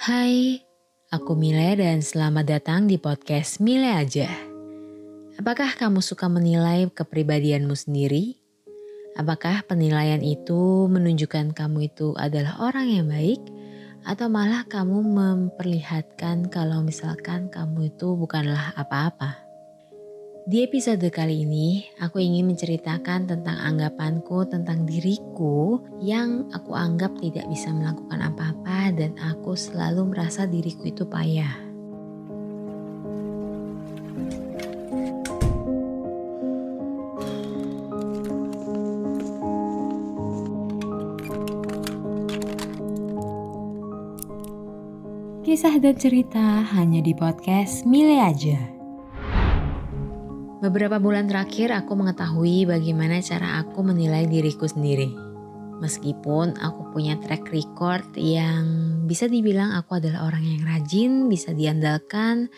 Hai, aku Mile dan selamat datang di podcast Mile Aja. Apakah kamu suka menilai kepribadianmu sendiri? Apakah penilaian itu menunjukkan kamu itu adalah orang yang baik? Atau malah kamu memperlihatkan kalau misalkan kamu itu bukanlah apa-apa? Di episode kali ini, aku ingin menceritakan tentang anggapanku tentang diriku yang aku anggap tidak bisa melakukan apa-apa dan aku selalu merasa diriku itu payah. Kisah dan cerita hanya di podcast Mile aja. Beberapa bulan terakhir aku mengetahui bagaimana cara aku menilai diriku sendiri. Meskipun aku punya track record yang bisa dibilang aku adalah orang yang rajin, bisa diandalkan,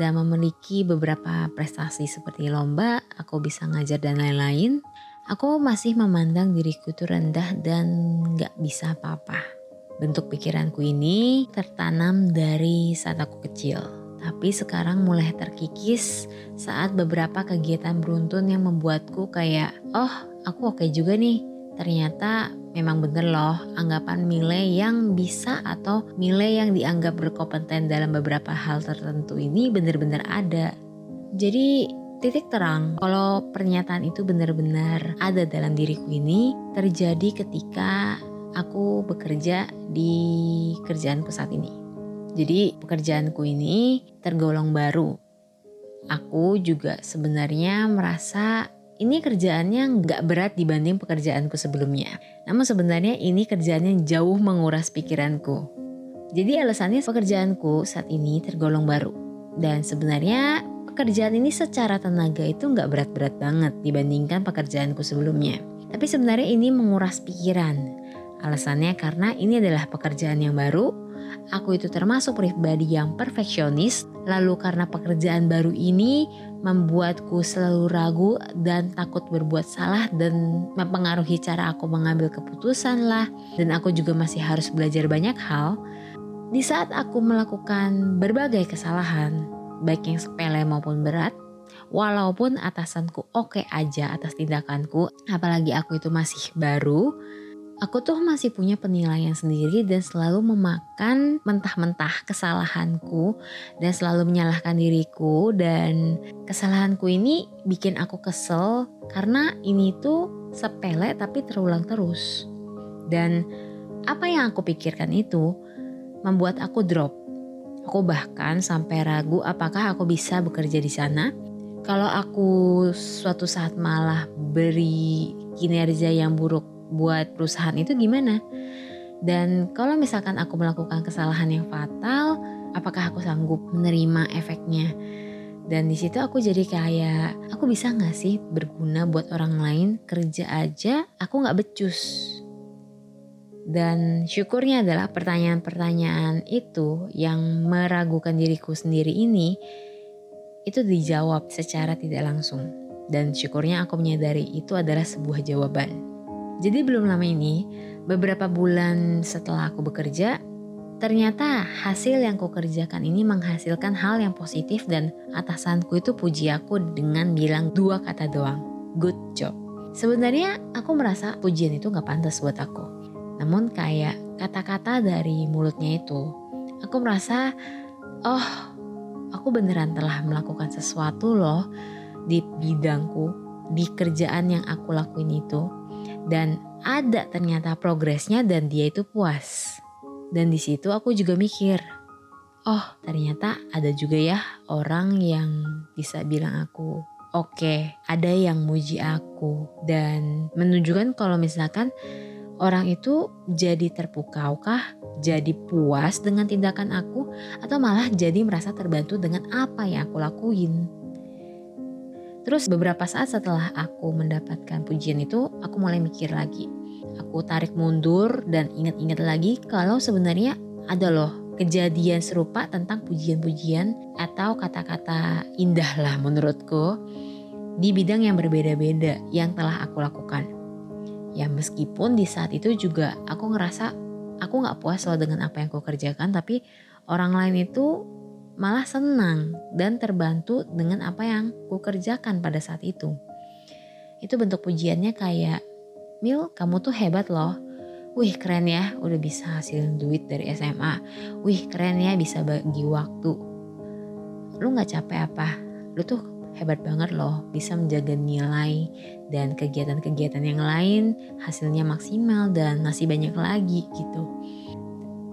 dan memiliki beberapa prestasi seperti lomba, aku bisa ngajar dan lain-lain, aku masih memandang diriku itu rendah dan gak bisa apa-apa. Bentuk pikiranku ini tertanam dari saat aku kecil tapi sekarang mulai terkikis saat beberapa kegiatan beruntun yang membuatku kayak, oh aku oke juga nih. Ternyata memang bener loh anggapan Mile yang bisa atau Mile yang dianggap berkompeten dalam beberapa hal tertentu ini bener-bener ada. Jadi titik terang kalau pernyataan itu benar-benar ada dalam diriku ini terjadi ketika aku bekerja di kerjaanku saat ini. Jadi pekerjaanku ini tergolong baru. Aku juga sebenarnya merasa ini kerjaannya nggak berat dibanding pekerjaanku sebelumnya. Namun sebenarnya ini kerjaannya jauh menguras pikiranku. Jadi alasannya pekerjaanku saat ini tergolong baru. Dan sebenarnya pekerjaan ini secara tenaga itu nggak berat-berat banget dibandingkan pekerjaanku sebelumnya. Tapi sebenarnya ini menguras pikiran. Alasannya karena ini adalah pekerjaan yang baru, Aku itu termasuk pribadi yang perfeksionis, lalu karena pekerjaan baru ini membuatku selalu ragu dan takut berbuat salah dan mempengaruhi cara aku mengambil keputusan lah. Dan aku juga masih harus belajar banyak hal. Di saat aku melakukan berbagai kesalahan, baik yang sepele maupun berat, walaupun atasanku oke aja atas tindakanku, apalagi aku itu masih baru, aku tuh masih punya penilaian sendiri dan selalu memakan mentah-mentah kesalahanku dan selalu menyalahkan diriku dan kesalahanku ini bikin aku kesel karena ini tuh sepele tapi terulang terus. Dan apa yang aku pikirkan itu membuat aku drop. Aku bahkan sampai ragu apakah aku bisa bekerja di sana. Kalau aku suatu saat malah beri kinerja yang buruk buat perusahaan itu gimana? Dan kalau misalkan aku melakukan kesalahan yang fatal, apakah aku sanggup menerima efeknya? Dan di situ aku jadi kayak, aku bisa gak sih berguna buat orang lain? Kerja aja, aku gak becus. Dan syukurnya adalah pertanyaan-pertanyaan itu yang meragukan diriku sendiri ini, itu dijawab secara tidak langsung. Dan syukurnya aku menyadari itu adalah sebuah jawaban. Jadi belum lama ini, beberapa bulan setelah aku bekerja, ternyata hasil yang aku kerjakan ini menghasilkan hal yang positif dan atasanku itu puji aku dengan bilang dua kata doang, good job. Sebenarnya aku merasa pujian itu gak pantas buat aku. Namun kayak kata-kata dari mulutnya itu, aku merasa, oh aku beneran telah melakukan sesuatu loh di bidangku, di kerjaan yang aku lakuin itu dan ada ternyata progresnya dan dia itu puas. Dan di situ aku juga mikir, oh ternyata ada juga ya orang yang bisa bilang aku oke, okay, ada yang muji aku dan menunjukkan kalau misalkan orang itu jadi terpukau kah, jadi puas dengan tindakan aku atau malah jadi merasa terbantu dengan apa yang aku lakuin. Terus beberapa saat setelah aku mendapatkan pujian itu, aku mulai mikir lagi. Aku tarik mundur dan ingat-ingat lagi kalau sebenarnya ada loh kejadian serupa tentang pujian-pujian atau kata-kata indah lah menurutku di bidang yang berbeda-beda yang telah aku lakukan. Ya meskipun di saat itu juga aku ngerasa aku nggak puas loh dengan apa yang aku kerjakan tapi orang lain itu malah senang dan terbantu dengan apa yang aku kerjakan pada saat itu. Itu bentuk pujiannya kayak, Mil kamu tuh hebat loh. Wih keren ya udah bisa hasilin duit dari SMA. Wih keren ya bisa bagi waktu. Lu gak capek apa? Lu tuh hebat banget loh bisa menjaga nilai dan kegiatan-kegiatan yang lain hasilnya maksimal dan masih banyak lagi gitu.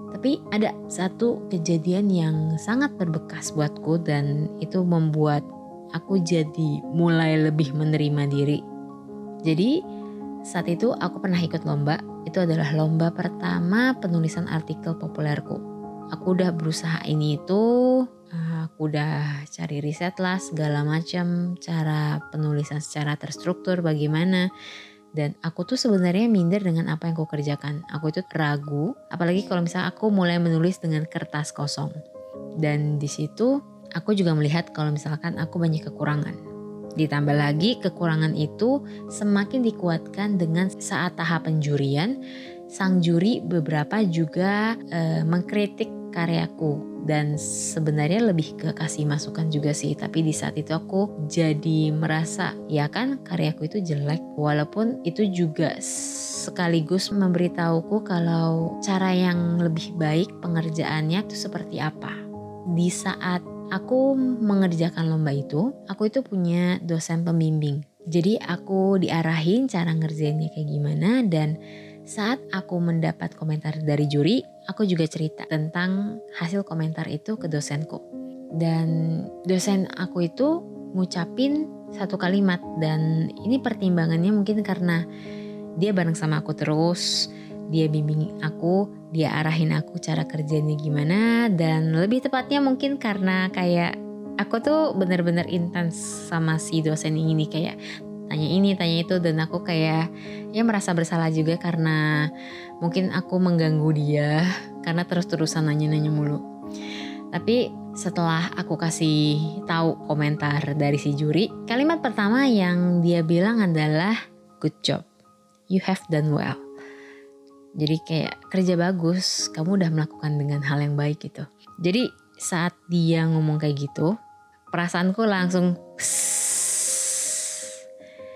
Tapi ada satu kejadian yang sangat berbekas buatku dan itu membuat aku jadi mulai lebih menerima diri. Jadi saat itu aku pernah ikut lomba, itu adalah lomba pertama penulisan artikel populerku. Aku udah berusaha ini itu, aku udah cari riset lah segala macam cara penulisan secara terstruktur bagaimana dan aku tuh sebenarnya minder dengan apa yang aku kerjakan. Aku itu ragu, apalagi kalau misalnya aku mulai menulis dengan kertas kosong. Dan di situ aku juga melihat kalau misalkan aku banyak kekurangan. Ditambah lagi kekurangan itu semakin dikuatkan dengan saat tahap penjurian, sang juri beberapa juga e, mengkritik karyaku dan sebenarnya lebih ke kasih masukan juga sih. Tapi di saat itu aku jadi merasa ya kan karyaku itu jelek. Walaupun itu juga sekaligus memberitahuku kalau cara yang lebih baik pengerjaannya itu seperti apa. Di saat aku mengerjakan lomba itu aku itu punya dosen pembimbing. Jadi aku diarahin cara ngerjainnya kayak gimana dan saat aku mendapat komentar dari juri, aku juga cerita tentang hasil komentar itu ke dosenku. Dan dosen aku itu ngucapin satu kalimat dan ini pertimbangannya mungkin karena dia bareng sama aku terus, dia bimbing aku, dia arahin aku cara kerjanya gimana dan lebih tepatnya mungkin karena kayak aku tuh bener-bener intens sama si dosen ini kayak tanya ini tanya itu dan aku kayak ya merasa bersalah juga karena mungkin aku mengganggu dia karena terus-terusan nanya-nanya mulu. Tapi setelah aku kasih tahu komentar dari si juri kalimat pertama yang dia bilang adalah good job. You have done well. Jadi kayak kerja bagus. Kamu udah melakukan dengan hal yang baik gitu. Jadi saat dia ngomong kayak gitu perasaanku langsung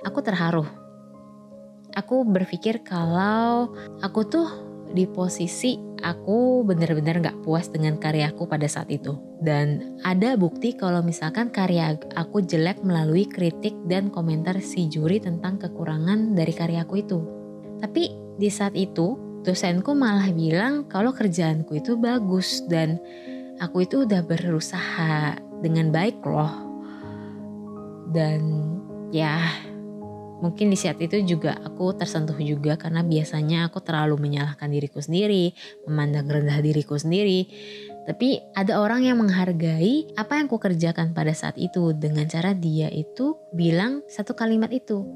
aku terharu. Aku berpikir kalau aku tuh di posisi aku benar-benar gak puas dengan karyaku pada saat itu. Dan ada bukti kalau misalkan karya aku jelek melalui kritik dan komentar si juri tentang kekurangan dari karyaku itu. Tapi di saat itu dosenku malah bilang kalau kerjaanku itu bagus dan aku itu udah berusaha dengan baik loh. Dan ya Mungkin di saat itu juga aku tersentuh juga karena biasanya aku terlalu menyalahkan diriku sendiri, memandang rendah diriku sendiri. Tapi ada orang yang menghargai apa yang aku kerjakan pada saat itu dengan cara dia itu bilang satu kalimat itu.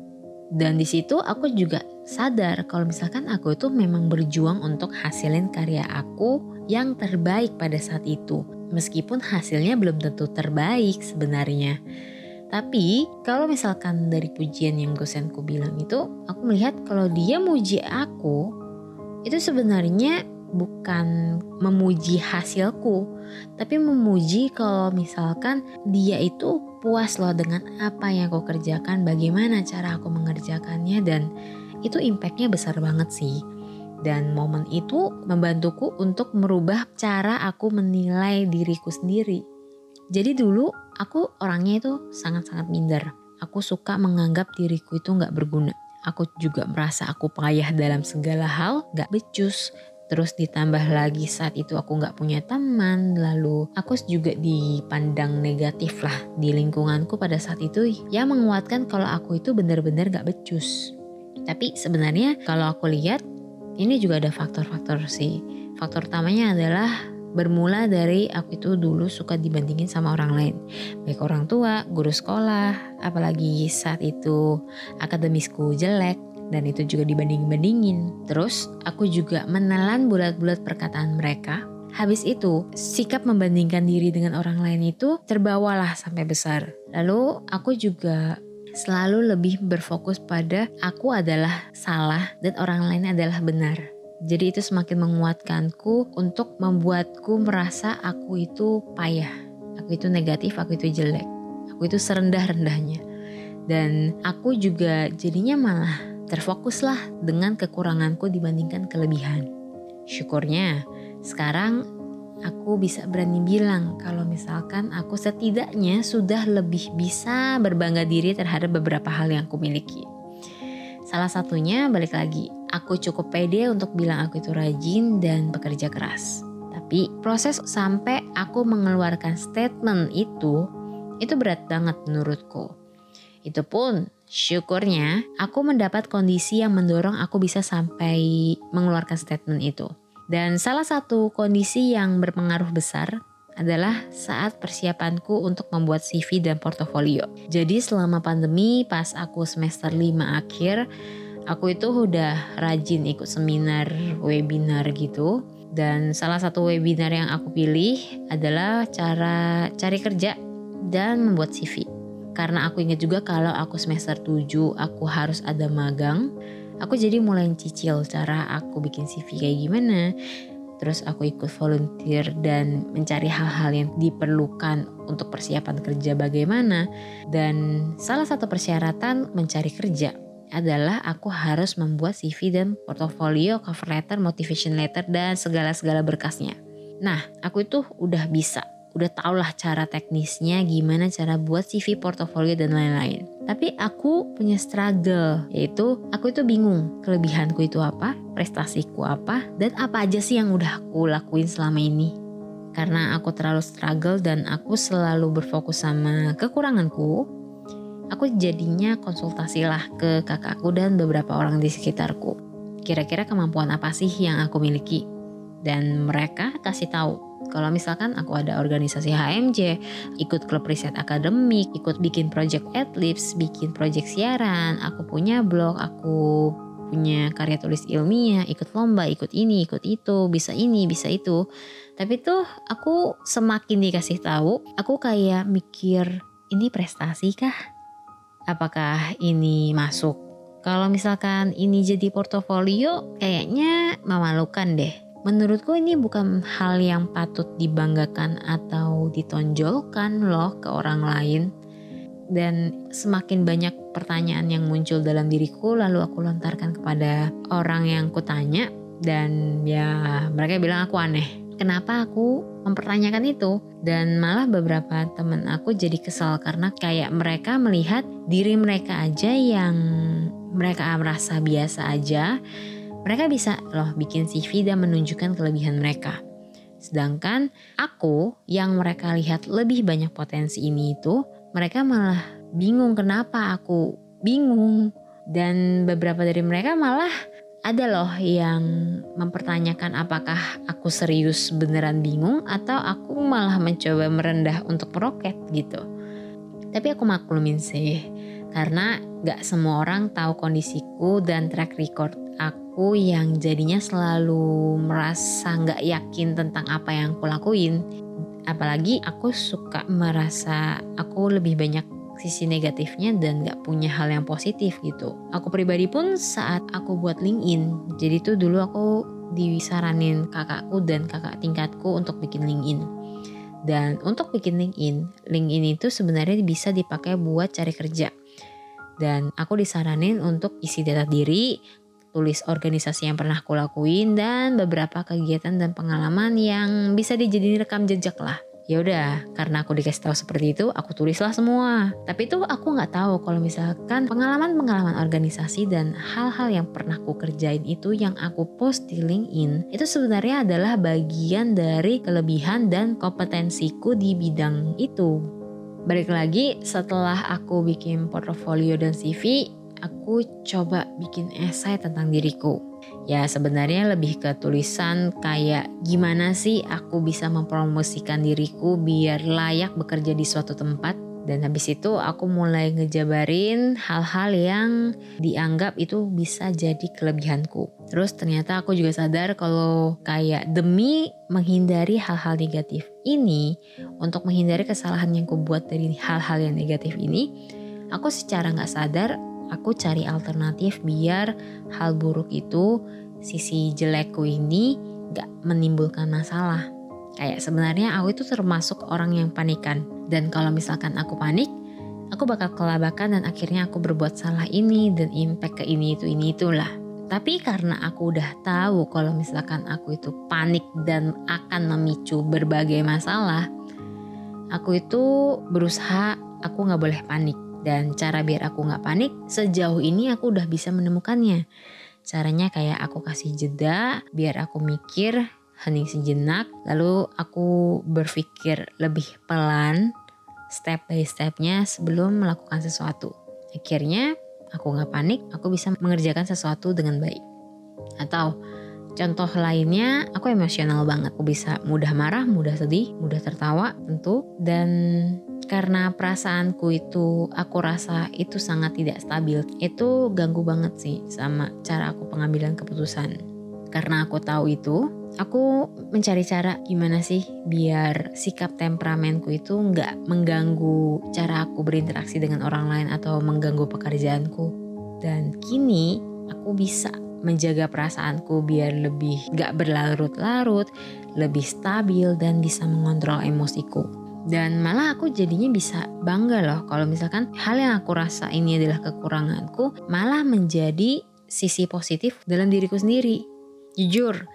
Dan di situ aku juga sadar kalau misalkan aku itu memang berjuang untuk hasilin karya aku yang terbaik pada saat itu. Meskipun hasilnya belum tentu terbaik sebenarnya. Tapi kalau misalkan dari pujian yang dosenku bilang itu, aku melihat kalau dia muji aku, itu sebenarnya bukan memuji hasilku, tapi memuji kalau misalkan dia itu puas loh dengan apa yang aku kerjakan, bagaimana cara aku mengerjakannya dan itu impactnya besar banget sih. Dan momen itu membantuku untuk merubah cara aku menilai diriku sendiri. Jadi dulu Aku orangnya itu sangat-sangat minder. Aku suka menganggap diriku itu nggak berguna. Aku juga merasa aku payah dalam segala hal, nggak becus. Terus ditambah lagi saat itu aku nggak punya teman, lalu aku juga dipandang negatif lah di lingkunganku pada saat itu ya menguatkan kalau aku itu benar-benar nggak becus. Tapi sebenarnya kalau aku lihat ini juga ada faktor-faktor sih. Faktor utamanya adalah Bermula dari aku itu dulu suka dibandingin sama orang lain. Baik orang tua, guru sekolah, apalagi saat itu akademisku jelek dan itu juga dibanding-bandingin. Terus aku juga menelan bulat-bulat perkataan mereka. Habis itu, sikap membandingkan diri dengan orang lain itu terbawalah sampai besar. Lalu aku juga selalu lebih berfokus pada aku adalah salah dan orang lain adalah benar. Jadi itu semakin menguatkanku untuk membuatku merasa aku itu payah. Aku itu negatif, aku itu jelek. Aku itu serendah-rendahnya. Dan aku juga jadinya malah terfokuslah dengan kekuranganku dibandingkan kelebihan. Syukurnya sekarang aku bisa berani bilang kalau misalkan aku setidaknya sudah lebih bisa berbangga diri terhadap beberapa hal yang aku miliki. Salah satunya balik lagi, aku cukup pede untuk bilang aku itu rajin dan bekerja keras. Tapi proses sampai aku mengeluarkan statement itu, itu berat banget menurutku. Itu pun syukurnya aku mendapat kondisi yang mendorong aku bisa sampai mengeluarkan statement itu. Dan salah satu kondisi yang berpengaruh besar adalah saat persiapanku untuk membuat CV dan portofolio. Jadi selama pandemi pas aku semester 5 akhir, aku itu udah rajin ikut seminar, webinar gitu. Dan salah satu webinar yang aku pilih adalah cara cari kerja dan membuat CV. Karena aku ingat juga kalau aku semester 7 aku harus ada magang, aku jadi mulai cicil cara aku bikin CV kayak gimana, terus aku ikut volunteer dan mencari hal-hal yang diperlukan untuk persiapan kerja bagaimana dan salah satu persyaratan mencari kerja adalah aku harus membuat CV dan portofolio, cover letter, motivation letter dan segala-segala berkasnya. Nah, aku itu udah bisa udah tau lah cara teknisnya gimana cara buat CV, portofolio dan lain-lain. Tapi aku punya struggle, yaitu aku itu bingung kelebihanku itu apa, prestasiku apa, dan apa aja sih yang udah aku lakuin selama ini. Karena aku terlalu struggle dan aku selalu berfokus sama kekuranganku, aku jadinya konsultasi lah ke kakakku dan beberapa orang di sekitarku. Kira-kira kemampuan apa sih yang aku miliki? Dan mereka kasih tahu kalau misalkan aku ada organisasi HMJ, ikut klub riset akademik, ikut bikin project adlibs, bikin project siaran, aku punya blog, aku punya karya tulis ilmiah, ikut lomba, ikut ini, ikut itu, bisa ini, bisa itu. Tapi tuh aku semakin dikasih tahu, aku kayak mikir ini prestasi kah? Apakah ini masuk? Kalau misalkan ini jadi portofolio, kayaknya memalukan deh Menurutku ini bukan hal yang patut dibanggakan atau ditonjolkan loh ke orang lain. Dan semakin banyak pertanyaan yang muncul dalam diriku lalu aku lontarkan kepada orang yang kutanya dan ya mereka bilang aku aneh. Kenapa aku mempertanyakan itu? Dan malah beberapa teman aku jadi kesal karena kayak mereka melihat diri mereka aja yang mereka merasa biasa aja mereka bisa loh bikin CV dan menunjukkan kelebihan mereka. Sedangkan aku yang mereka lihat lebih banyak potensi ini itu, mereka malah bingung kenapa aku bingung. Dan beberapa dari mereka malah ada loh yang mempertanyakan apakah aku serius beneran bingung atau aku malah mencoba merendah untuk meroket gitu. Tapi aku maklumin sih, karena gak semua orang tahu kondisiku dan track record aku yang jadinya selalu merasa nggak yakin tentang apa yang aku lakuin. Apalagi aku suka merasa aku lebih banyak sisi negatifnya dan nggak punya hal yang positif gitu. Aku pribadi pun saat aku buat LinkedIn, jadi tuh dulu aku disaranin kakakku dan kakak tingkatku untuk bikin LinkedIn. Dan untuk bikin LinkedIn, LinkedIn itu sebenarnya bisa dipakai buat cari kerja. Dan aku disaranin untuk isi data diri, tulis organisasi yang pernah aku lakuin dan beberapa kegiatan dan pengalaman yang bisa dijadiin rekam jejak lah. Ya udah, karena aku dikasih tahu seperti itu, aku tulislah semua. Tapi itu aku nggak tahu kalau misalkan pengalaman-pengalaman organisasi dan hal-hal yang pernah aku kerjain itu yang aku post di LinkedIn itu sebenarnya adalah bagian dari kelebihan dan kompetensiku di bidang itu. Balik lagi, setelah aku bikin portofolio dan CV, aku coba bikin esai tentang diriku. Ya sebenarnya lebih ke tulisan kayak gimana sih aku bisa mempromosikan diriku biar layak bekerja di suatu tempat dan habis itu aku mulai ngejabarin hal-hal yang dianggap itu bisa jadi kelebihanku. Terus ternyata aku juga sadar kalau kayak demi menghindari hal-hal negatif ini, untuk menghindari kesalahan yang kubuat dari hal-hal yang negatif ini, aku secara nggak sadar aku cari alternatif biar hal buruk itu sisi jelekku ini gak menimbulkan masalah. Kayak sebenarnya aku itu termasuk orang yang panikan. Dan kalau misalkan aku panik, aku bakal kelabakan dan akhirnya aku berbuat salah ini dan impact ke ini itu ini itulah. Tapi karena aku udah tahu kalau misalkan aku itu panik dan akan memicu berbagai masalah, aku itu berusaha aku nggak boleh panik. Dan cara biar aku nggak panik, sejauh ini aku udah bisa menemukannya. Caranya kayak aku kasih jeda, biar aku mikir, hening sejenak, lalu aku berpikir lebih pelan, step by stepnya sebelum melakukan sesuatu. Akhirnya aku nggak panik, aku bisa mengerjakan sesuatu dengan baik. Atau contoh lainnya, aku emosional banget. Aku bisa mudah marah, mudah sedih, mudah tertawa tentu. Dan karena perasaanku itu aku rasa itu sangat tidak stabil. Itu ganggu banget sih sama cara aku pengambilan keputusan. Karena aku tahu itu, aku mencari cara gimana sih biar sikap temperamenku itu nggak mengganggu cara aku berinteraksi dengan orang lain atau mengganggu pekerjaanku. Dan kini aku bisa menjaga perasaanku biar lebih nggak berlarut-larut, lebih stabil dan bisa mengontrol emosiku. Dan malah aku jadinya bisa bangga loh kalau misalkan hal yang aku rasa ini adalah kekuranganku malah menjadi sisi positif dalam diriku sendiri. Jujur,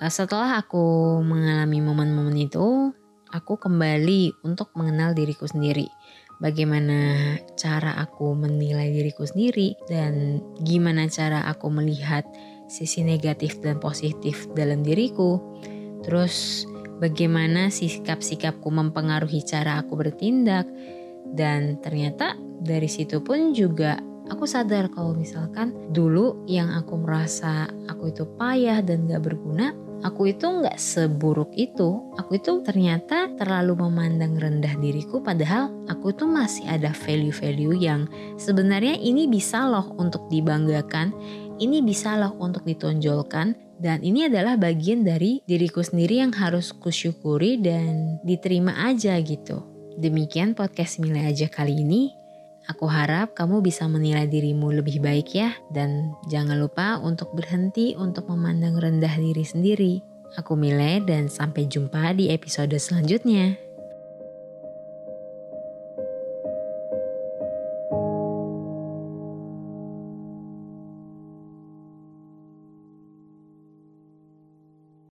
Eh, setelah aku mengalami momen-momen itu, aku kembali untuk mengenal diriku sendiri. Bagaimana cara aku menilai diriku sendiri dan gimana cara aku melihat sisi negatif dan positif dalam diriku. Terus bagaimana sikap-sikapku mempengaruhi cara aku bertindak dan ternyata dari situ pun juga aku sadar kalau misalkan dulu yang aku merasa aku itu payah dan gak berguna aku itu nggak seburuk itu. Aku itu ternyata terlalu memandang rendah diriku padahal aku itu masih ada value-value yang sebenarnya ini bisa loh untuk dibanggakan, ini bisa loh untuk ditonjolkan dan ini adalah bagian dari diriku sendiri yang harus kusyukuri dan diterima aja gitu. Demikian podcast Milai aja kali ini. Aku harap kamu bisa menilai dirimu lebih baik ya, dan jangan lupa untuk berhenti untuk memandang rendah diri sendiri. Aku Mile, dan sampai jumpa di episode selanjutnya.